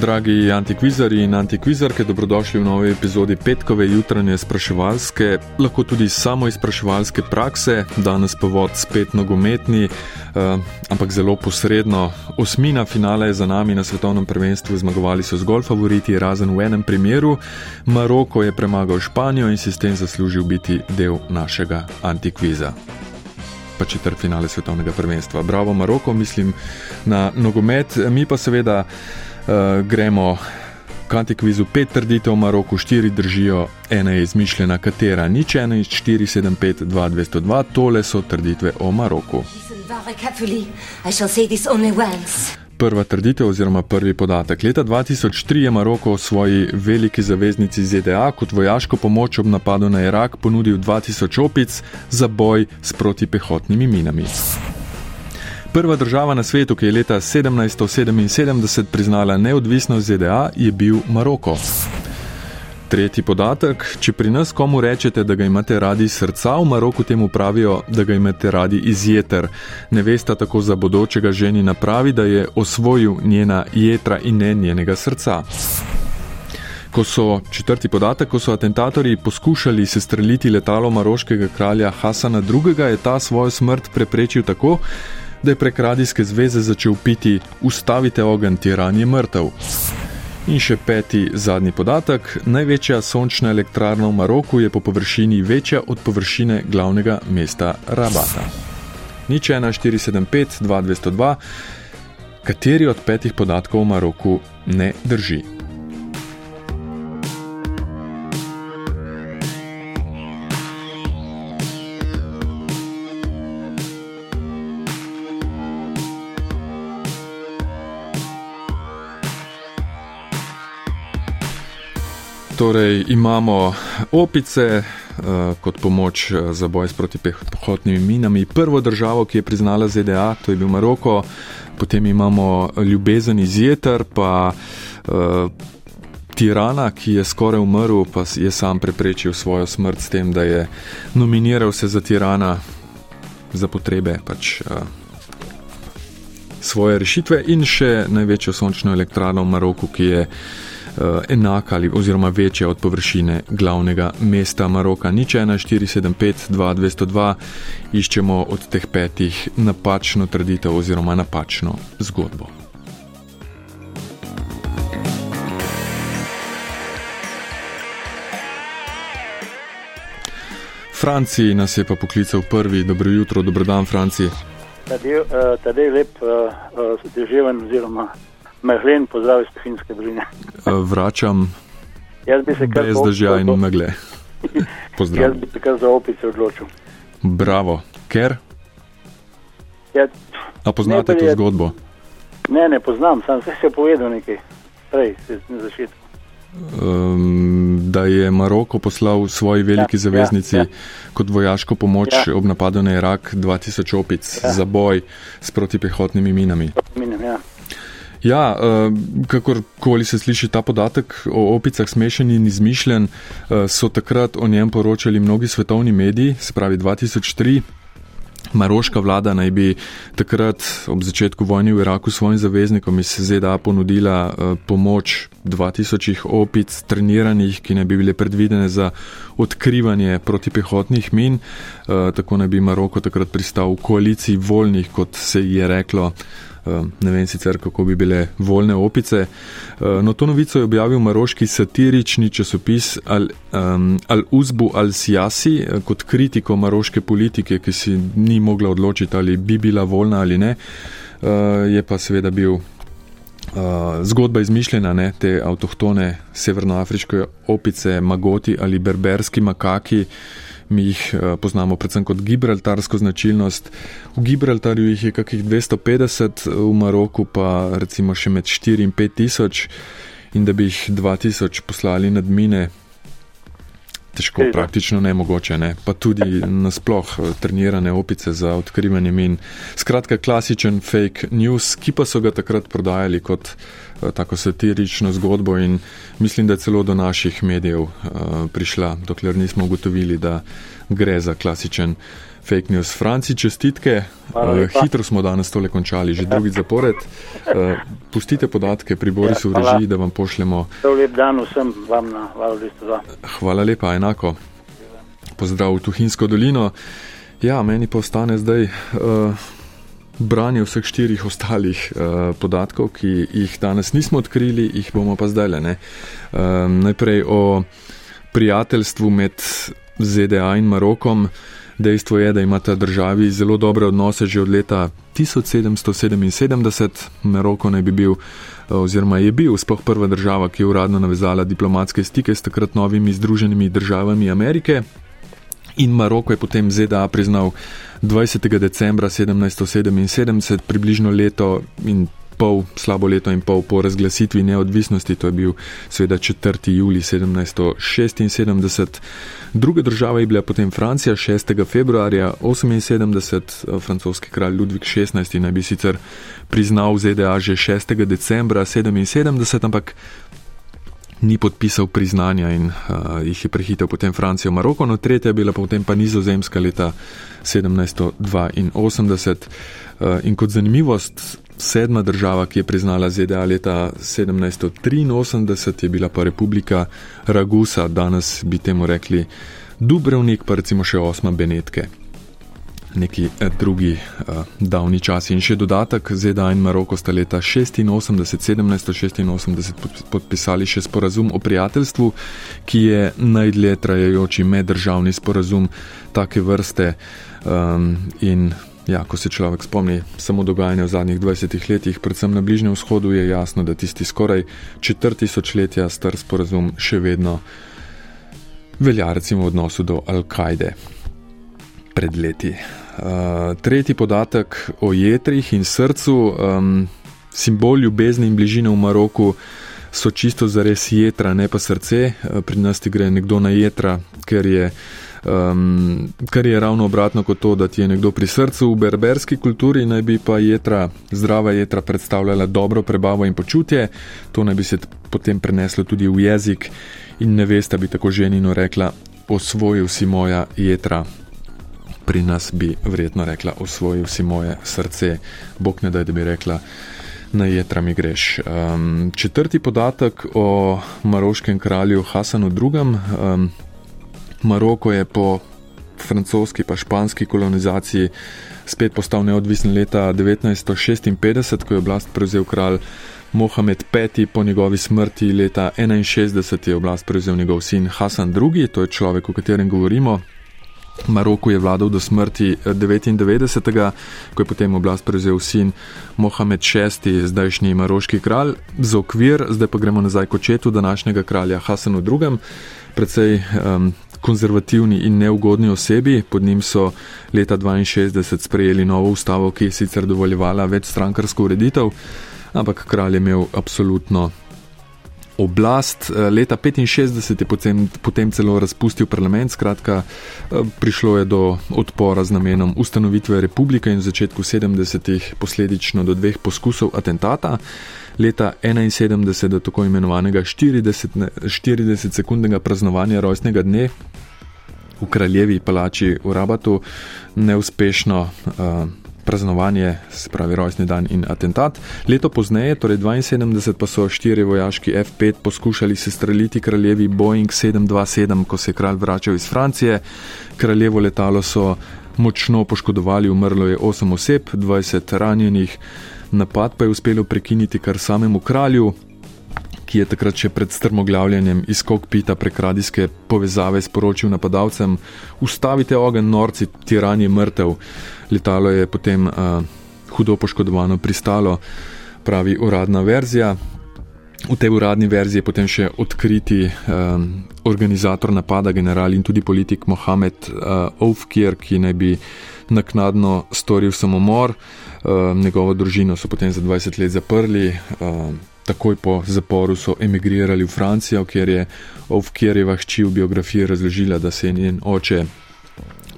Dragi antikvizari in antikvizarke, dobrodošli v novi epizodi petkove jutranje spraševalske, lahko tudi samo izpraševalske prakse. Danes pa vod spet nogometni, eh, ampak zelo posredno. Osmina finale je za nami na svetovnem prvenstvu, zmagovali so zgolj favoriti, razen v enem primeru. Maroko je premagal Španijo in si s tem zaslužil biti del našega antikviza. Pa četrt finale svetovnega prvenstva. Bravo, Maroko, mislim na nogomet, mi pa seveda uh, gremo k antikvizu. Pet trditev v Maroku, štiri držijo, ena je izmišljena, katera nič, ena iz 475-2202, tole so trditve o Maroku. Prva trditev oziroma prvi podatek. Leta 2003 je Maroko svoji veliki zaveznici ZDA kot vojaško pomoč ob napadu na Irak ponudil 2000 opic za boj s protipehotnimi minami. Prva država na svetu, ki je leta 1777 priznala neodvisnost ZDA, je bil Maroko. Tretji podatek: če pri nas komu rečete, da ga imate radi srca, v Maroku temu pravijo, da ga imate radi izjeter. Nevesta tako za bodočega ženina pravi, da je osvojil njena jetra in ne njenega srca. Ko so, četrti podatek, ko so atentatorji poskušali sestreliti letalo maroškega kralja Hasana II., je ta svojo smrt preprečil tako, da je prek radijske zveze začel piti: Ustavite ogenj, tiran je mrtev. In še peti, zadnji podatek: največja sončna elektrarna v Maroku je po površini večja od površine glavnega mesta Rabata. Nič 1475, 2202, kateri od petih podatkov v Maroku ne drži. Torej, imamo opice uh, kot pomoč eh, za boj s protipehotnimi minami. Prvo državo, ki je priznala ZDA, to je bil Maroko, potem imamo ljubezen iz jeter, pa uh, tirana, ki je skoraj umrl, pa je sam preprečil svojo smrt s tem, da je nominiral se za tirana za potrebe pač. Uh, Svoje rešitve in še največjo sončno elektrarno v Maroku, ki je uh, Eh, enaka ali oziroma večja od površine glavnega mesta Maroka. Nič 1475-2202 iščemo od teh petih napačno trditev oziroma napačno zgodbo. Franci nas je pa poklical prvi. Dobro jutro, dobrodan, Franci. Tadej, uh, tadej lep, uh, uh, deževen oziroma meglen pozdrav iz Finske doline. Vračam. Brez držja in megle. Pozdrav. Jaz bi se kar za opice odločil. Bravo. Ker? Ja, A poznate to zgodbo? Ne, ne poznam, sam se je povedal nekaj prej, na začetku. Um, da je Maroko poslal svoji veliki ja, zaveznici ja, ja. kot vojaško pomoč ja. ob napadu na Irak 2000 opic ja. za boj s protipehotnimi minami. Minim, ja. Ja, uh, kakorkoli se sliši ta podatek o opicah smešen in izmišljen, uh, so takrat o njem poročali mnogi svetovni mediji, se pravi 2003. Maroška vlada naj bi takrat ob začetku vojne v Iraku svojim zaveznikom iz ZDA ponudila uh, pomoč 2000 opic treniranih, ki naj bi bile predvidene za odkrivanje protipehotnih min. Tako naj bi Maroko takrat pristal v koaliciji voljnih, kot se je reklo. Eh, ne vem sicer, kako bi bile voljne opice. Eh, no, to novico je objavil maroški satirični časopis Al-Uzbu Al Al-Siasi eh, kot kritiko maroške politike, ki si ni mogla odločiti, ali bi bila voljna ali ne. Je pa seveda bil. Uh, zgodba izmišljena, ne, te avtohtone severnoafriške opice, magoti ali berberski makaki, uh, mi jih eh, poznamo predvsem kot gibraltarsko značilnost. V Gibraltarju jih je kakih 250, v Maroku pa recimo še med 4 in 5 tisoč in da bi jih 2000 poslali nad mine. Težko, praktično nemogoče, ne? pa tudi nasploh eh, trenirane opice za odkrivanje min. Skratka, klasičen fake news, ki pa so ga takrat prodajali kot Eh, tako satirično zgodbo in mislim, da je celo do naših medijev uh, prišla, dokler nismo ugotovili, da gre za klasičen Fake news. Franci, čestitke. Uh, hitro smo danes tole končali, že drugi zapored. Uh, pustite podatke pri Borisu ja, v režiji, da vam pošljemo. Lep dan vsem vam na Valdistu 2. Hvala lepa, enako. Pozdrav v Tuhinsko dolino. Ja, meni pa ostane zdaj uh, branje vseh štirih ostalih uh, podatkov, ki jih danes nismo odkrili, jih bomo pa zdaj le. Uh, najprej o prijateljstvu med ZDA in Marokom. Dejstvo je, da imata državi zelo dobre odnose že od leta 1777. Maroko naj bi bil, oziroma je bil sploh prva država, ki je uradno navezala diplomatske stike s takrat novimi združenimi državami Amerike. In Maroko je potem ZDA priznal 20. decembra 1777, približno leto in pol, slabo leto in pol po razglasitvi neodvisnosti, to je bil seveda 4. juli 1776. Druga država je bila potem Francija 6. februarja 78, francoski kralj Ludvik XVI naj bi sicer priznal ZDA že 6. decembra 77, ampak ni podpisal priznanja in uh, jih je prehitev potem Francijo Maroko, no tretja je bila potem pa nizozemska leta 1782. Uh, in kot zanimivost, sedma država, ki je priznala ZDA leta 1783, je bila pa Republika Ragusa, danes bi temu rekli Dubrovnik, pa recimo še osma Benetke. Neki eh, drugi uh, davni časi. In še dodatek, ZDA in Maroko sta leta 86, 1786 podpisali še sporazum o prijateljstvu, ki je najdlje trajajoči meddržavni sporazum take vrste. Um, in Ja, ko se človek spomni samo dogajanja v zadnjih 20 letih, predvsem na Bližnjem vzhodu, je jasno, da tisti skoraj četrt tisočletja star sporazum še vedno velja, recimo v odnosu do Al-Kaide pred leti. Uh, tretji podatek o jedrih in srcu, um, simbol ljubezni in bližine v Maroku so čisto zares jedra, ne pa srce. Uh, pri nas ti gre nekdo na jedra, ker je um, kar je ravno obratno kot to, da ti je nekdo pri srcu. V berberski kulturi naj bi pa jedra, zdrava jedra predstavljala dobro prebavo in počutje, to naj bi se potem preneslo tudi v jezik in nevesta bi tako ženino rekla: Osvojil si moja jedra. Pri nas bi verjetno rekla: Osvojil si moje srce. Bog ne da, da bi rekla. Na jedra mi greš. Um, četrti podatek o maroškem kralju Hasanu II. Um, Maroko je po francoski pa španski kolonizaciji spet postal neodvisen leta 1956, ko je oblast prevzel kralj Mohamed V. Po njegovi smrti leta 1961 je oblast prevzel njegov sin Hasan II., to je človek, o katerem govorimo. Maroko je vladal do smrti 99. ko je potem oblast prevzel sin Mohamed VI., zdajšnji maroški kralj. Za okvir, zdaj pa gremo nazaj k očetu današnjega kralja Hasanu II., predvsej um, konzervativni in neugodni osebi. Pod njim so leta 62 sprejeli novo ustavo, ki je sicer dovoljevala več strankarsko ureditev, ampak kralj je imel absolutno oblast. Leta 65 je potem, potem celo razpustil parlament, skratka, prišlo je do odpora z namenom ustanovitve republike in v začetku 70-ih posledično do dveh poskusov atentata leta 71 do tako imenovanega 40-sekundnega praznovanja rojstnega dne v kraljevi palači v Rabatu, neuspešno uh, praznovanje, se pravi rojstni dan in atentat. Leto pozneje, torej 72, pa so štiri vojaški F5 poskušali se streljiti kraljevi Boeing 727, ko se je kralj vračal iz Francije. Kraljevo letalo so močno poškodovali, umrlo je 8 oseb, 20 ranjenih. Napad pa je uspelo prekiniti kar samemu kralju, ki je takrat še pred strmoglavljanjem iz kokpita prek radijske povezave sporočil napadalcem: Ustavite ogen, norci, tiran je mrtev. Letalo je potem uh, hudo poškodovano pristalo, pravi uradna verzija. V tej uradni verziji je potem še odkriti um, organizator napada, general in tudi politik Mohamed uh, Oufkir, ki naj bi naknadno storil samomor. Uh, njegovo družino so potem za 20 let zaprli. Uh, takoj po zaporu so emigrirali v Francijo, kjer je Oufkirjeva hči v biografiji razložila, da se je njen oče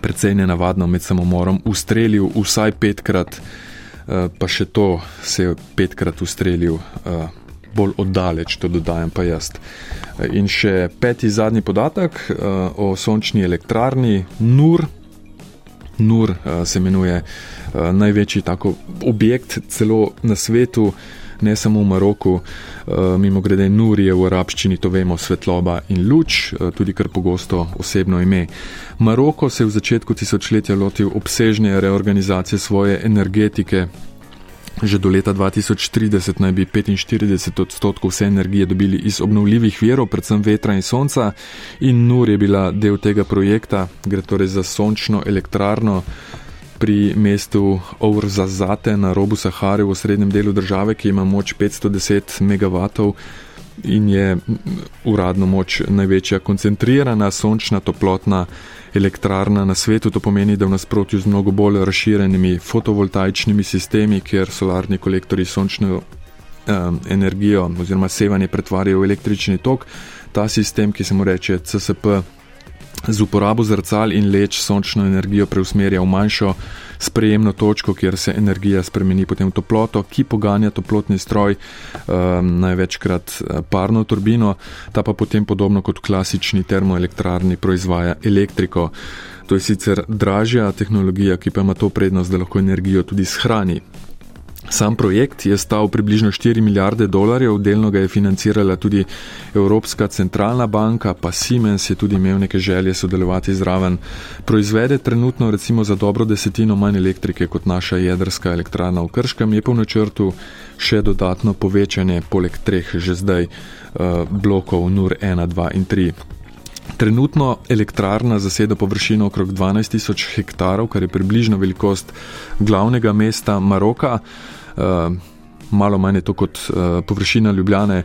precej nenavadno med samomorom ustrelil vsaj petkrat, uh, pa še to se je petkrat ustrelil. Bolj oddaleč, to dodajam pa jaz. In še peti zadnji podatek o sončni elektrarni Nur, Nur se imenuje največji tako objekt celo na svetu ne samo v Maroku, eh, mimo grede Nur je v arabščini, to vemo, svetloba in luč, eh, tudi kar pogosto osebno ime. Maroko se je v začetku tisočletja lotil obsežne reorganizacije svoje energetike. Že do leta 2030 naj bi 45 odstotkov vse energije dobili iz obnovljivih virov, predvsem vetra in sonca, in Nur je bila del tega projekta, gre torej za sončno elektrarno, pri mestu Ourzazate na robu Sahare v srednjem delu države, ki ima moč 510 MW in je uradno moč največja koncentrirana sončna toplotna elektrarna na svetu. To pomeni, da v nasprotju z mnogo bolj razširjenimi fotovoltaičnimi sistemi, kjer solarni kolektori sončno um, energijo oziroma sevanje pretvarjajo v električni tok, ta sistem, ki se mu reče CSP, z uporabo zrcal in leč sončno energijo preusmerja v manjšo sprejemno točko, kjer se energija spremeni potem v toploto, ki poganja toplotni stroj, um, največkrat eh, parno turbino, ta pa potem podobno kot klasični termoelektrarni proizvaja elektriko. To je sicer dražja tehnologija, ki pa ima to prednost, da lahko energijo tudi shrani. Sam projekt je stal približno 4 milijarde dolarjev, delno ga je financirala tudi Evropska centralna banka, pa Siemens je tudi imel neke želje sodelovati zraven. Proizvede trenutno recimo za dobro desetino manj elektrike kot naša jedrska elektrarna v Krškem, je pa v načrtu še dodatno povečanje poleg treh že zdaj uh, blokov NUR 1, 2 in 3. Trenutno elektrarna zaseda površino okrog 12 tisoč hektarov, kar je približno velikost glavnega mesta Maroka. Uh, malo manj je to kot uh, površina Ljubljane.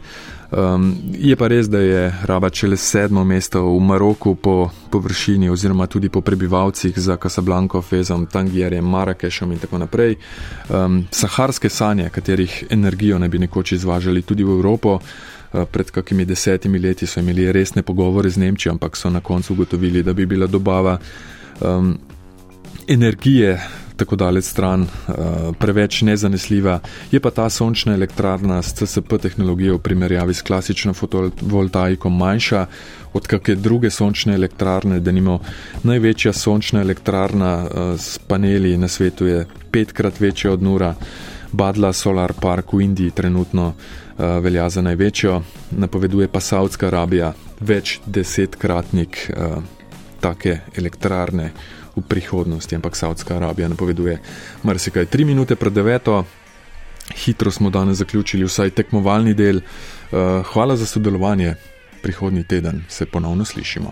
Um, je pa res, da je Rabat šele sedmo mesto v Maroku po površini oziroma tudi po prebivalcih za Casablanco, Fezom, Tangierjem, Marakešom in tako naprej. Um, saharske sanje, katerih energijo ne bi nekoč izvažali tudi v Evropo. Pred kakimi desetimi leti so imeli resne pogovore z Nemčijo, ampak so na koncu ugotovili, da bi bila dobava um, energije tako daleč stran, uh, preveč nezanesljiva. Je pa ta sončna elektrarna s CSP tehnologijo v primerjavi s klasično fotovoltaiko manjša od kakšne druge sončne elektrarne, da nimo največja sončna elektrarna uh, s paneli na svetu je petkrat večja od Nura. Badla Solar Park v Indiji trenutno uh, velja za največjo, napoveduje pa Saudska Arabija več desetkratnik take elektrarne v prihodnosti, ampak Saudska Arabija napoveduje marsikaj. Tri minute pred deveto, hitro smo danes zaključili vsaj tekmovalni del. Uh, hvala za sodelovanje, prihodnji teden se ponovno slišimo.